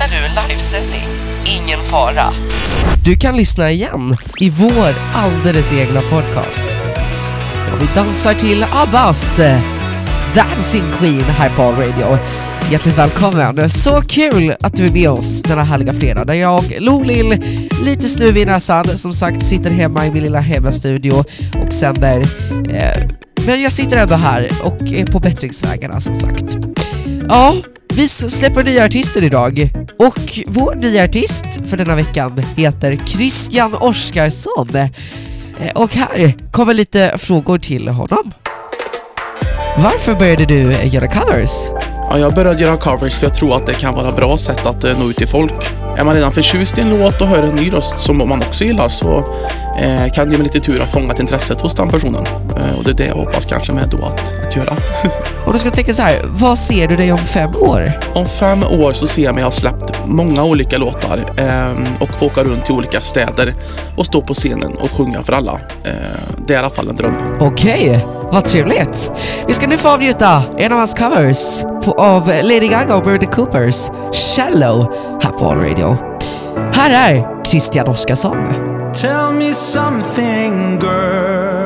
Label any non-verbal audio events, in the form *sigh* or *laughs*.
Missar du en livesändning? Ingen fara. Du kan lyssna igen i vår alldeles egna podcast. Ja, vi dansar till Abbas eh, Dancing Queen här på All Radio. Hjärtligt välkommen! Så kul att du är med oss denna härliga fredag där jag, Lolil, lite snuvig i näsan, som sagt sitter hemma i min lilla hemmastudio och sänder. Eh, men jag sitter ändå här och är på bättringsvägarna som sagt. Ja, vi släpper nya artister idag och vår nya artist för denna veckan heter Christian Oskarsson. Eh, och här kommer lite frågor till honom. Varför började du göra covers? Ja, jag började göra covers för jag tror att det kan vara bra sätt att eh, nå ut till folk. Är man redan förtjust i en låt och hör en ny röst som man också gillar så eh, kan det med lite tur ha fångat intresset hos den personen. Eh, och det är det jag hoppas kanske med då att, att göra. *laughs* Och då ska jag tänka så här, vad ser du dig om fem år? Om fem år så ser jag mig ha släppt många olika låtar eh, och få åka runt till olika städer och stå på scenen och sjunga för alla. Eh, det är i alla fall en dröm. Okej, vad trevligt. Vi ska nu få avnjuta en av hans covers på, av Lady Gaga och Bradley Coopers Shallow här på All Radio. Här är Christian Oskarsson. Tell me something, girl.